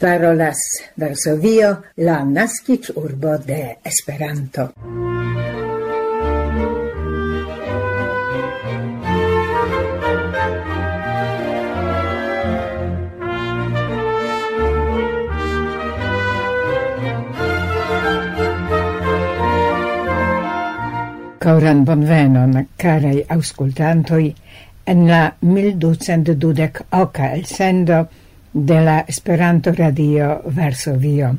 parolas Varsovio, la nascic urbo de Esperanto. Coran bonvenon, carei auscultantoi, en la 1212 oca el sendo de la Esperanto Radio Varsovio.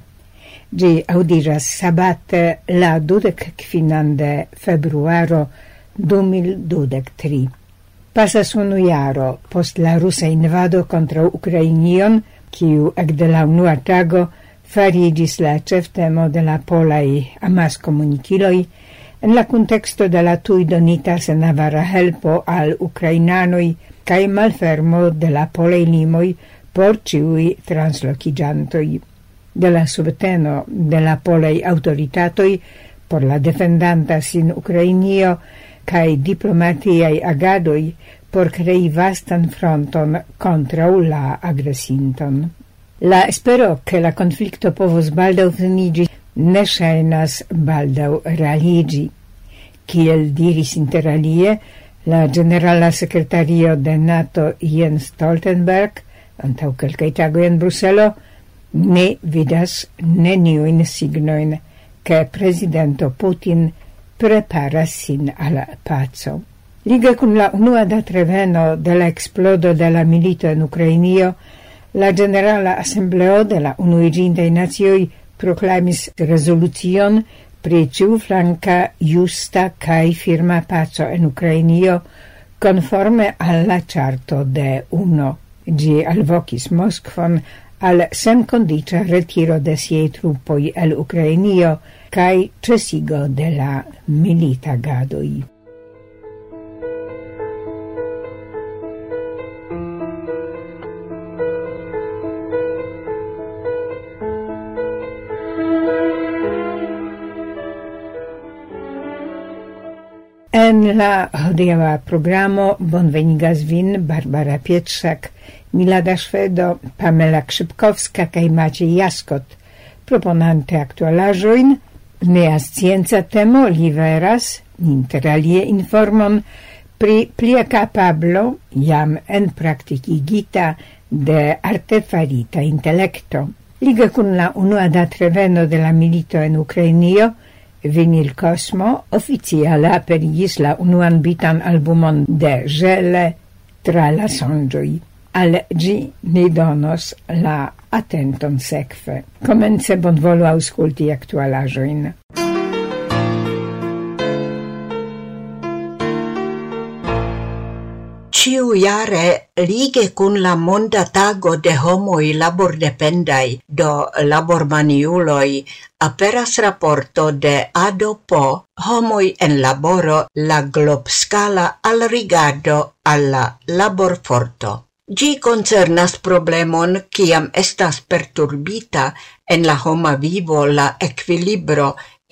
Gi audiras sabate la dudec quinan de februaro 2023. Pasas unu jaro post la rusa invado contra Ukrainion, kiu ekde la unua tago farigis la ceftemo de la polai amas comuniciloi, en la contexto de la tui donita senavara helpo al Ukrainanoi cae malfermo de la polei limoi por ciui translocigiantoi de la subteno de la polei autoritatoi por la defendanta sin Ucrainio cae diplomatiai agadoi por crei vastan fronton contra la agresinton. La espero che la conflicto povos baldau finigi ne scenas baldau realigi. Kiel diris interalie la generala secretario de NATO Jens Stoltenberg – antau quelcae tagoi in Bruselo, ne vidas neniujn signoin che presidento Putin prepara sin al pazzo. liga cun la unua datreveno de la explodo de la milito en Ucrainio, la generala assembleo de la unuigindei nazioi proclamis resolucion pri ciu flanca justa cae firma pazzo en Ucrainio conforme alla charto de uno. Gi alvocis Moskvon al sencondicia retiro de siei truppoi el Ucrainio cae cesigo de la milita gadoi. En la hodiaŭa programo bonvenigas vin Barbara Pietrzak, Milada Szwedo, Pamela Krzypkowska kaj Maciej Jaskot, proponante aktualaĵojn, nea scienca temo liveras, interalie informon pri plia kapablo jam en praktikigita de artefarita intelekto. Liga kun la unua datreveno de la milito en Ukrainio – Vinil Cosmo oficiale aperigis la unuan bitan albumon de Gele tra la sonĝoj. Al gi ni donos la atenton sekve. Komence bonvolu aŭskulti aktualaĵojn. ciu jare lige cun la monda tago de homoi labordependai do labormaniuloi aperas rapporto de ADOPO homoi en laboro la globscala al rigardo alla laborforto. Gi concernas problemon kiam estas perturbita en la homa vivo la equilibro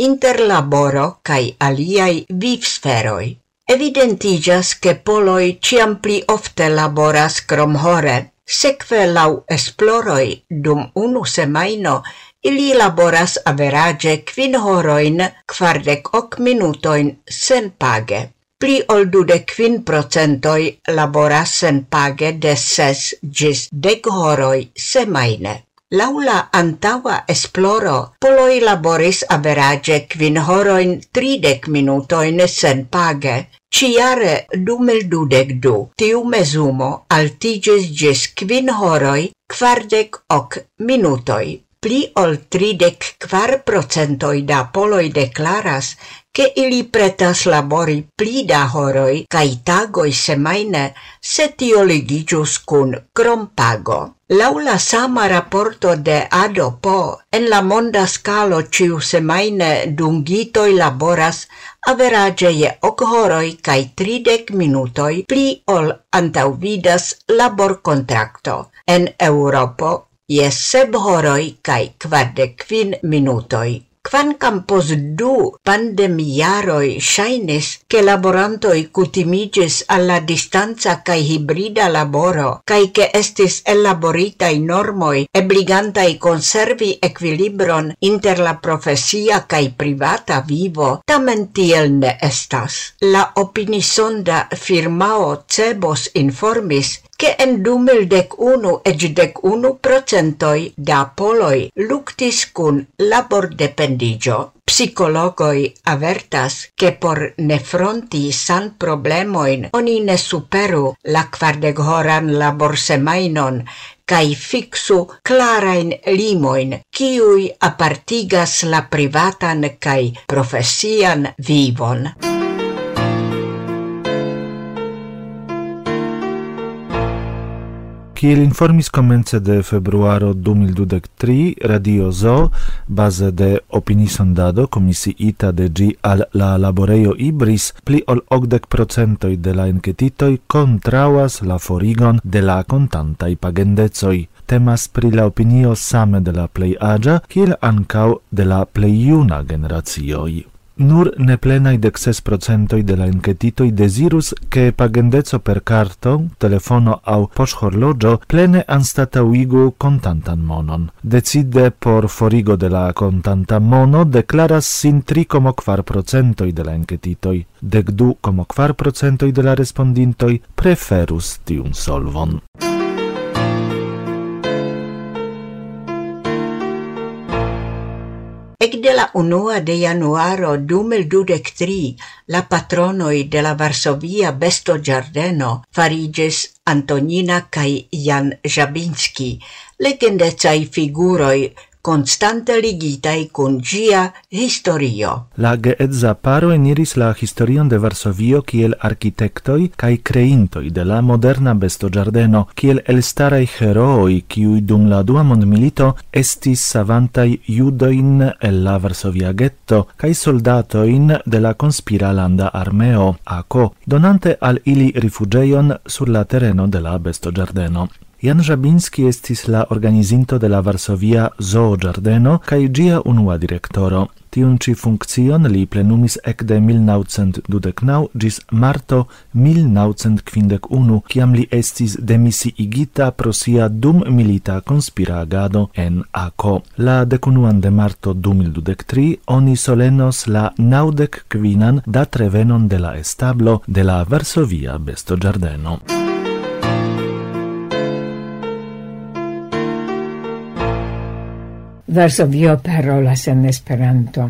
inter laboro cae aliai vivsferoi. Evidentigas che poloi ciam pli ofte laboras krom hore. Sekve lau esploroi dum unu semaino ili laboras average quin horoin quardec hoc minutoin sen page. Pli ol dude quin procentoi laboras sen page de ses gis dec horoi semaine. Laula antaua esploro, poloi laboris average quin horoin tridec minutoin sen page, Ciare dumel dudec du tiu mesumo altiges gis quin horoi quardec hoc minutoi. Pli ol tridec quar procentoi da poloi declaras che ili pretas labori pli da horoi cae tagoi semaine se tio ligigius cun crom pago. Lau la sama rapporto de ADOPO, en la monda scalo ciu semaine dungitoi laboras average je ok horoi cae tridec minutoi pli ol antauvidas labor contracto. En Europo, je seb horoi cae quardec fin minutoi. Quancam pos du pandemiaroi shainis che laborantoi cutimigis alla distanza cae hibrida laboro, cae che estis elaboritai normoi ebligantai conservi equilibron inter la profesia cae privata vivo, tamen tiel ne estas. La opinisonda firmao Cebos informis che en dumil dec unu ec dec unu procentoi da poloi luctis cun labor dependigio, Psicologoi avertas che por ne fronti san problemoin oni ne superu la quardeg horan labor semainon cae fixu clarain limoin ciui apartigas la privatan cae profesian vivon. Kiel informis komence de februaro 2023, Radio ZO, baze de opiniisondado komisiita de ĝi al la laborejo Ibris, pli ol 80% de la enketitoj kontraŭas la forigon de la kontantaj pagendecoj. Temas pri la opinio same de la plej aĝa, kiel ankaŭ de la plej juna generacioj. Nur neplenai dec ses procentoi de la enquetitoi desirus che pagendezo per carto, telefono au poshorlogio plene anstatauigu contantan monon. Decide por forigo de la contanta mono declaras sin tri como quar procentoi de la enquetitoi. dec du como quar procentoi de la respondintoi preferus tiun solvon. Ekde la unua de januaro 2023 la patronoi de la Varsovia Besto Giardeno fariges Antonina cae Jan Jabinski, legendecai figuroi constante ligitai cun gia historio. La geedza paro eniris la historion de Varsovio kiel architectoi cae creintoi de la moderna besto giardeno, kiel elstarai heroi kiui dum la dua mondmilito estis savantai judoin el la Varsovia ghetto, cae soldatoin de la konspiralanda armeo, AKO, donante al ili rifugeion sur la tereno de la besto giardeno. Jan Żabiński estis la organizinto de la Varsovia Zoo Giardeno kaj gia unua direktoro. Tiun ci funkcion li plenumis ecde 1929 gis marto 1951, kiam li estis demisiigita pro sia dum milita conspiragado en ACO. La decunuan de marto 2023 oni solenos la naudec quinan dat revenon de la establo de la Varsovia Besto Giardeno. Verso vio parolas en Esperanto.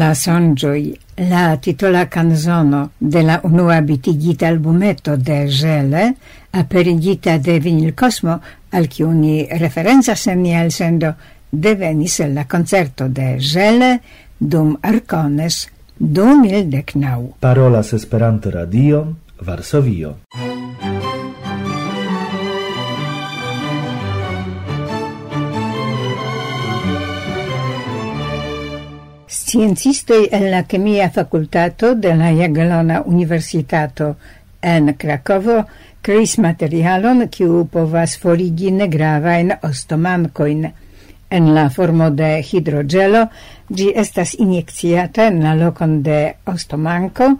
la songioi, la titola canzono della unua bitigita albumetto de Gele, aperigita de Vinil Cosmo, al chiuni referenza semi al sendo devenis la concerto de Gele dum Arcones 2019. Parolas Esperanto Radio, Varsovio. Sciencistoi en la chemia facultato de la Jagiellona Universitato en Krakovo creis materialon kiu povas forigi negravajn ostomankojn. En la formo de hidrogelo ĝi estas injekciata en la lokon de ostomanko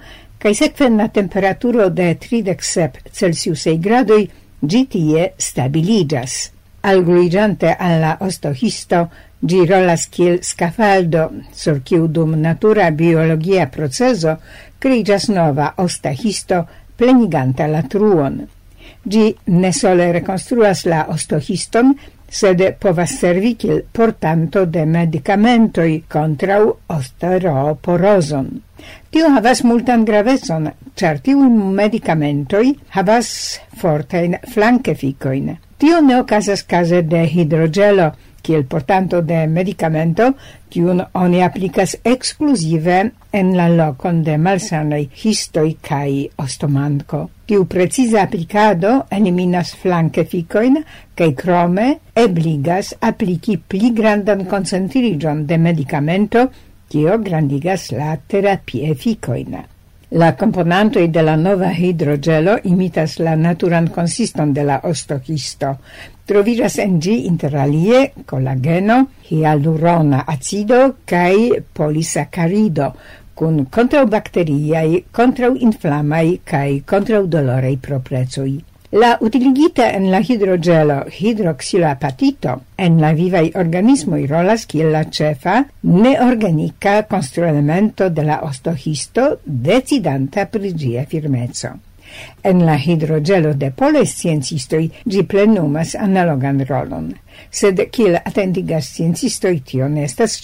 kaj sekve na temperaturo de 37 Celsiusej gradoj ĝi tie stabiliĝas. Algluiĝante al la ostohisto, Gi rolas kiel scafaldo, sur kiu dum natura biologia proceso crigas nova ostahisto pleniganta la truon. Gi ne sole reconstruas la ostohiston, sed povas servi kiel portanto de medicamentoi contrau osteoporozon. Tio havas multan gravecon, char tiu medicamentoi havas fortein flankeficoin. Tio ne okazas case de hidrogelo, kiel portanto de medicamento, kiun oni aplicas exclusive en la locon de malsanoj histoi kaj ostomanko. Tiu precisa aplicado eliminas flanke ficoin, kaj crome ebligas apliki pli grandan concentrigion de medicamento, kio grandigas la terapie ficoina. La componantoj de la nova hidrogelo imitas la naturan consiston de la ostokisto. Troviras en ĝi interalie kolageno, hialurona acido kaj polisakarido kun kontraŭbakteriaj, kontraŭinflamaj kaj kontraŭdoloraj proprecoj. La utiligita en la hidrogelo hidroxilapatito en la vivai organismoi rolas kiel la cefa neorganika construelemento de la ostohisto decidanta pri gia firmezzo. En la hidrogelo de polaj sciencistoi gi plenumas analogan rolon, sed kiel atendigas sciencistoi tio ne estas.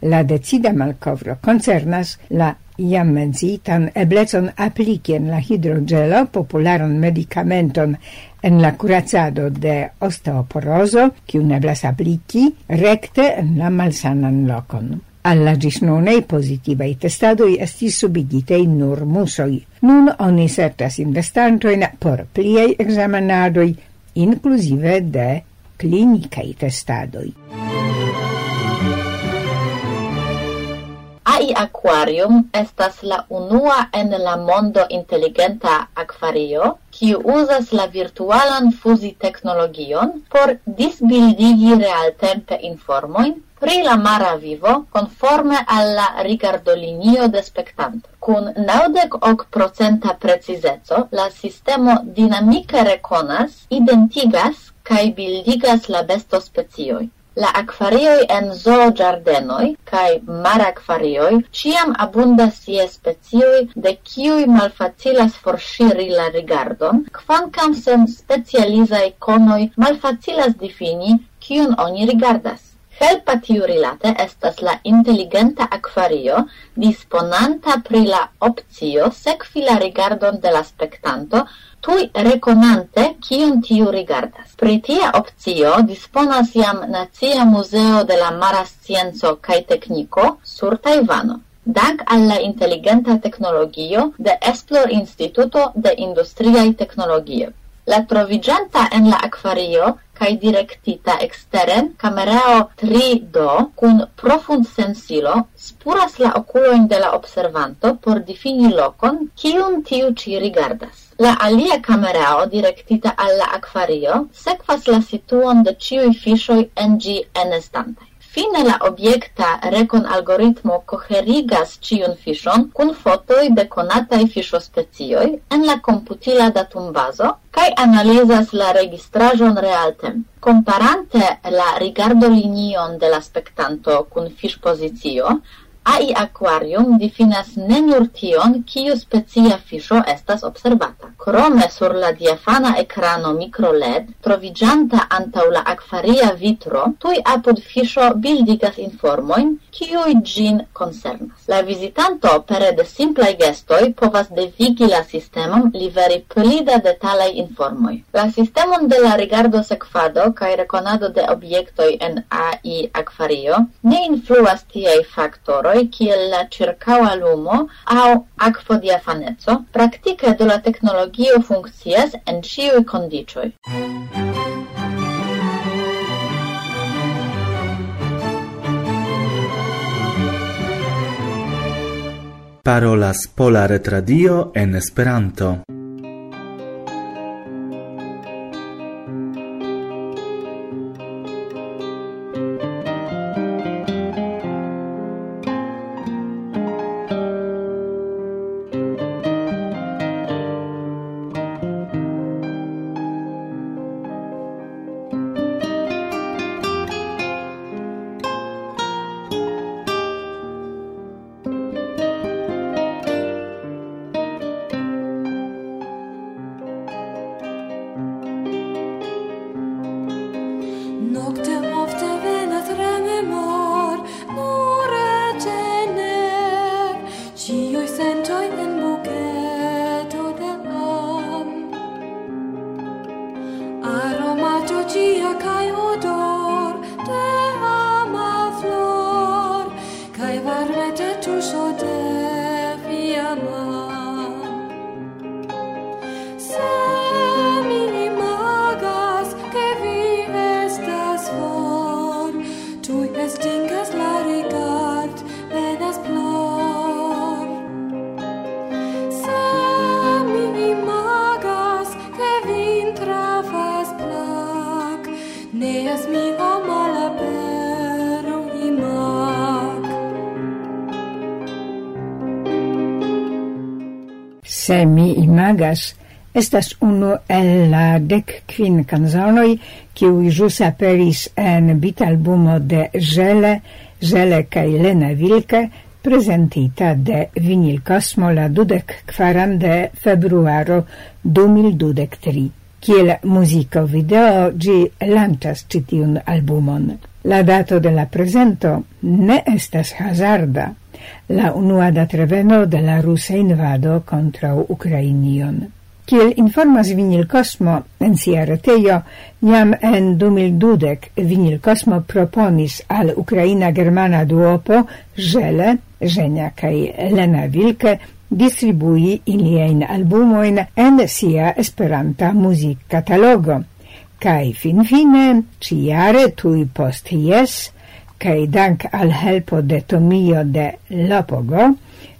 La decida malcovro concernas la iam menzitan eblecon applicien la hidrogelo popularon medicamenton en la curazado de osteoporoso, kiu eblas apliki rekte en la malsanan lokon. Alla gis nunei positivei testadoi estis subigitei nur musoi. Nun oni certas investantoin por pliei examinadoi, inclusive de clinicai testadoi. Ai Aquarium estas la unua en la mondo inteligenta akvario, kiu uzas la virtualan fuzi teknologion por disbildigi realtempe informojn pri la mara vivo conforme alla rigardolinio de spectanto. Kun naudec hoc procenta precizeco, la sistemo dinamike rekonas, identigas, kai bildigas la besto specioi. La aquarioi en zoo giardenoi, cae mar aquarioi, ciam abundas ie specioi de ciui malfacilas forŝiri la rigardon, quancam sen specializae conoi malfacilas difini cion oni rigardas. Helpa tiu rilate estas la inteligenta akvario disponanta pri la opcio sekvi la rigardon de la spektanto tuj rekonante kion tiu rigardas. Pri tia opcio disponas jam Nacia Muzeo de la Mara Scienco kaj Tekniko sur Tajvano. Dank al la inteligenta teknologio de Esplor Instituto de Industriaj Teknologioj. La troviĝanta en la akvario kai directita exteren camerao 3D kun profund sensilo spuras la oculoin de la observanto por difini locon, kiun tiu ci rigardas. La alia camerao directita al la akvario sekvas la situon de ciui fiŝoj en gi enestantai. Fine la objekta rekon algoritmo koherigas ĉiun fiŝon kun fotoj de konataj fiŝospecioj en la komputila datumbazo kaj analizas la registraĵon realtempe. Komparante la rigardo linion de la spektanto kun fiŝpozicio, AI Aquarium difinas ne nur tion, kiu specia fisho estas observata. Krome sur la diafana ekrano microLED, trovigianta antaŭ la aquaria vitro, tui apud fisho bildigas informojn, kiu gin koncernas. La vizitanto pere de simplai gestoi povas devigi la sistemon liveri pli da detalaj informoj. La sistemon de la rigardo sekvado kaj rekonado de objektoj en AI Aquario ne influas tiei faktoroj, faciloi kiel la circaua lumo au acfodiafaneco, praktike de la teknologio funkcias en ciui condicioi. Parolas Pola Retradio en Esperanto. se mi imagas, estas unu el la dec quin canzonoi kiui jus aperis en bitalbumo de Żele, Żele kaj Lena Vilke prezentita de Vinil Cosmo la dudek kvaran de februaro 2023 kiel musico video gi lanĉas citiun albumon. La dato de la presento ne estas hazarda, la unua datreveno de la rusa invado contra Ukrainion. Kiel informas Vinil Cosmo en sia retejo, jam en 2012 Vinil Cosmo proponis al Ukraina-Germana duopo Żele, Ženja kaj Lena Wilke distribui iliein albumoin en sia esperanta music catalogo. Cai fin fine, ciare tui post ies, cae dank al helpo de Tomio de Lopogo,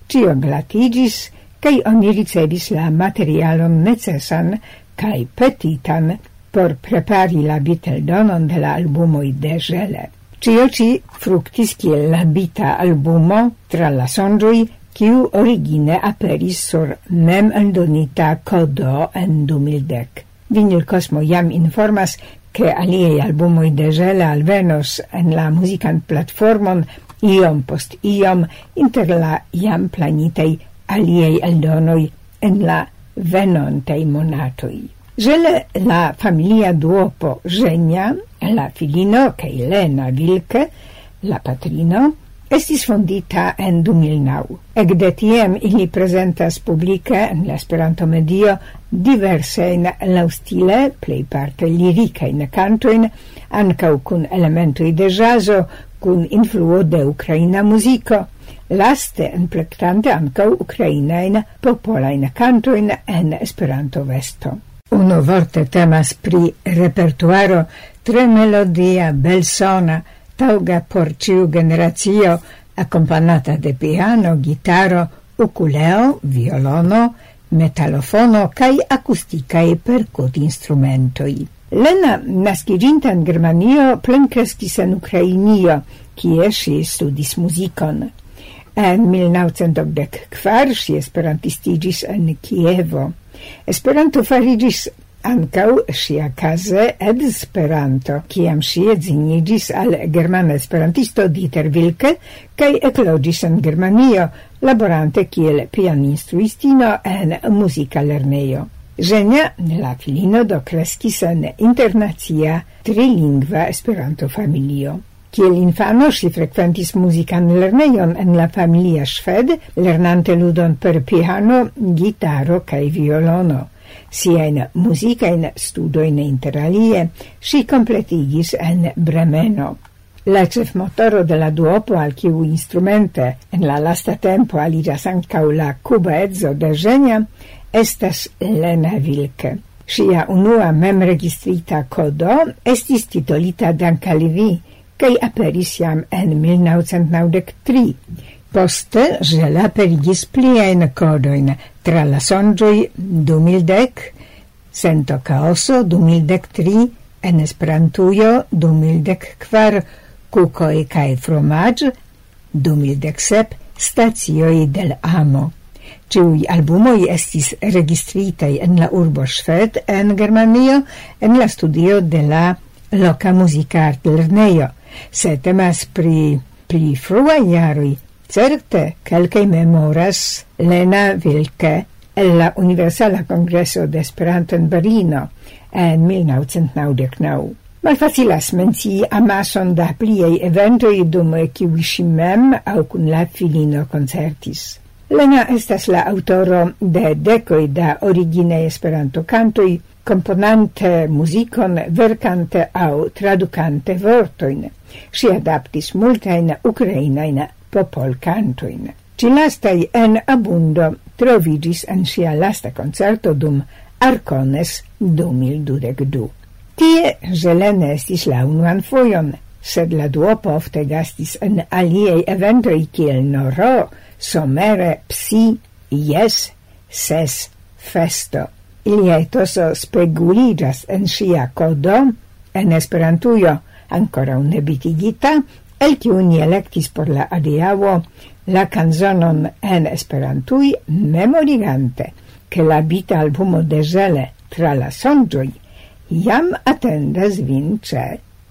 cio glatigis, cae oni ricevis la materialon necesan cae petitan por prepari la biteldonon de la albumoi de Gele. Cio ci fructis kiel la bita albumo tra la sondrui kiu origine aperis sur mem eldonita kodo en 2010. Vinil Cosmo jam informas che aliei albumoi de Gela alvenos en la musican platformon iom post iom inter la jam planitei aliei eldonoi en la venontei monatoi. Gele la familia duopo Genia, la filino Elena Vilke, la patrino, Estis fondita en 2009. Ekde tiem ili presentas publike en la Esperanto-medio diversajn laŭstile, plejparte lirikajn cantoin, ancau kun elementoj de jazzo, kun influo de ukraina muziko, laste en plectante ancau ucrainain popolain cantoin en Esperanto-vesto. Uno vorte temas pri repertuaro tre melodia, belsona, tauga por ciu generacio, accompagnata de piano, gitaro, ukuleo, violono, metalofono acusticae percut instrumentoi. Lena, naskiĝinta in Germanio, plenkreskis en Ukrainio, cie si studis musicon. En 1984 si esperantistigis en Kievo. Esperanto farigis ancau sia case ed Esperanto, ciam si edzinigis al germana esperantisto Dieter Wilke kaj eclogis en Germanio, laborante kiel pianinstruistino en musica lernejo. Żenia, la filino do crescis en internacia trilingva Esperanto-familio. Kiel infano si frequentis musican lerneion en la familia Szwed, lernante ludon per piano, gitaro kaj violono. Siain musicain studoin interalie si completigis en Bremeno. La cef motoro de la duopo al kiu instrumente en la lasta tempo aliras ancau la cuba ezzo de Genia estas Lena Vilke. Sia unua mem registrita codo estis titolita Danka Levi, kaj aperis jam en 1993. Poste, Gela perigis pliajn codoin, tra la sonjoi 2010, Sento caoso 2013, en Esperantujo 2014 Kukoj kaj Fromaĝ 2017 Stacioj del Amo. Ciui albumoi estis registritei en la urbo Schwedt en Germanio en la studio de la loca musica altlernejo. Se temas pri pri frua jaroj Certe, calcae memoras Lena Wilke el la Universala Congreso de Esperanto en Berlino en 1999. Malfacilas menci amason da pliei eventoi dum kiwi si mem au kun la filino concertis. Lena estas la autoro de decoi da origine Esperanto cantoi, componante musicon, vercante au traducante vortoin. Si adaptis multain ukrainain popolcantoin. Cilastai en abundo trovigis en sia lasta concerto dum Arcones 2022. Tie Zelene estis la unuan foion, sed la duopo ofte gastis en aliei eventoi kiel Noro, Somere, Psi, Yes, Ses, Festo. Iliai toso speguligas en sia codo, en Esperantujo, ancora un nebitigita, el kiu ni elektis por la adiavo la canzonon en Esperantui memorigante che la vita albumo de Zele tra la sonĝoj jam atendas vin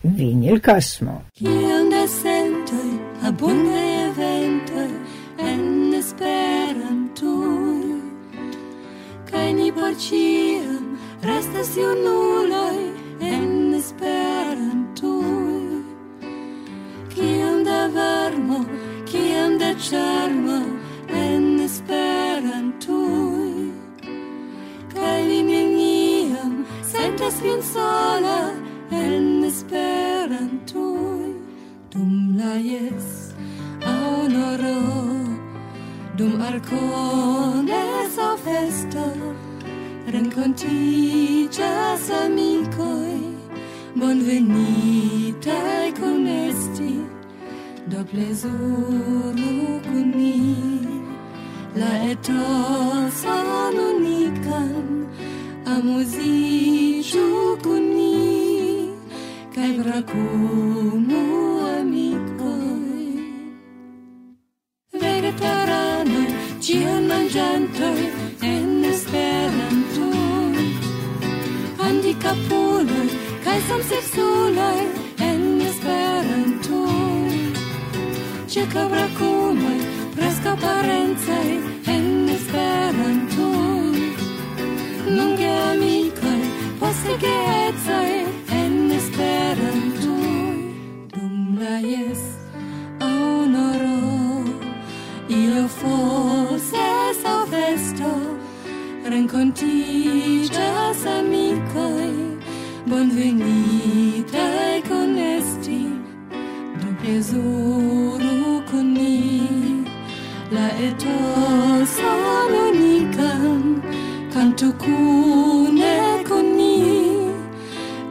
Vinil Cosmo. Kiom da sentoi abunde eventoi en esperantui kai ni por ciam restas iunuloi en esperantui vermo kiam de charmo en esperantui. Kaj li neniam sentas vin sola en esperantui. Dum la jes honoro dum arcones au festo rencontigas amicoi. Bonvenitai conesti do plezuru kun ni la etoson unikan amuziĝu kun ni kaj brakumu amikoj vegetaranoj ĉion manĝantoj en Esperanto handikapuloj kaj samseksuloj brakume, preskaŭ parencaj en Esperanton. Nun geamikoj, poste geedzaj en Esperanton. Dum la jes honoro, io forse aŭ festo, renkontiĝas amikoj, bonvenitaj konesti do plezuro. canto cune con ni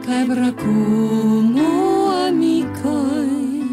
cae bracumo amicoi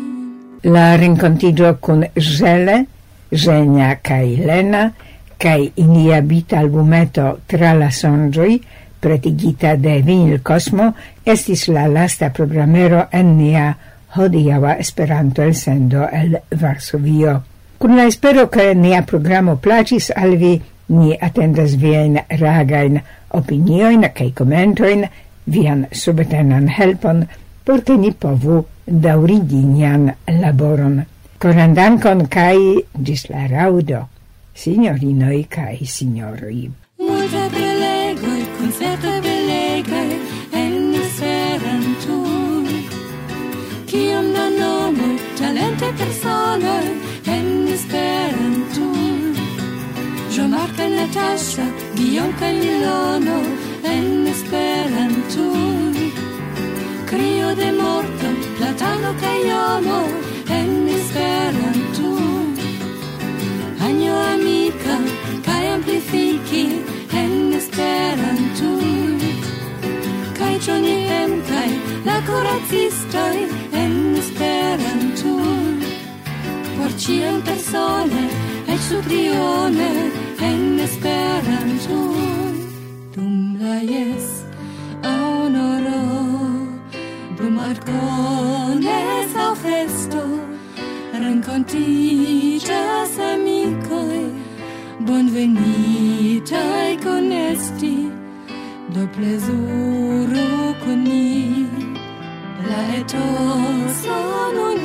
La rincontigio con Zele, Zenia cae Lena cae inia bita albumeto tra la songioi pretigita de Vinil Cosmo estis la lasta programero en nia hodiava Esperanto elsendo el Varsovio. Kun la espero ke nia programo placis al vi, Ni attendas viajn ragajn opiniojn kaj komentojn, vian subtenan helpon, por ke ni povu daŭrigi nian laboron. Koran dankon kaj ĝis la raŭdo, sinjorinoj kaj sinjoroj. Multe prelegoj, koncertoj belegaj en Esperanto. kiom da nomoj, talente personoj, kaj Natasha, Guillaume e Milano en Esperanto. Crio de morto, platano caiomo, amo en Esperanto. Agno amica, kaj amplifici, en Esperanto. Kaj Johnny M kaj la kuracistoj en Esperanto. Por ĉiam persone, eĉ sudrione en Esperanton dum la jes honoro dum arcones au festo rencontigas amicoi bonvenitai conesti do plezuro coni la etoso non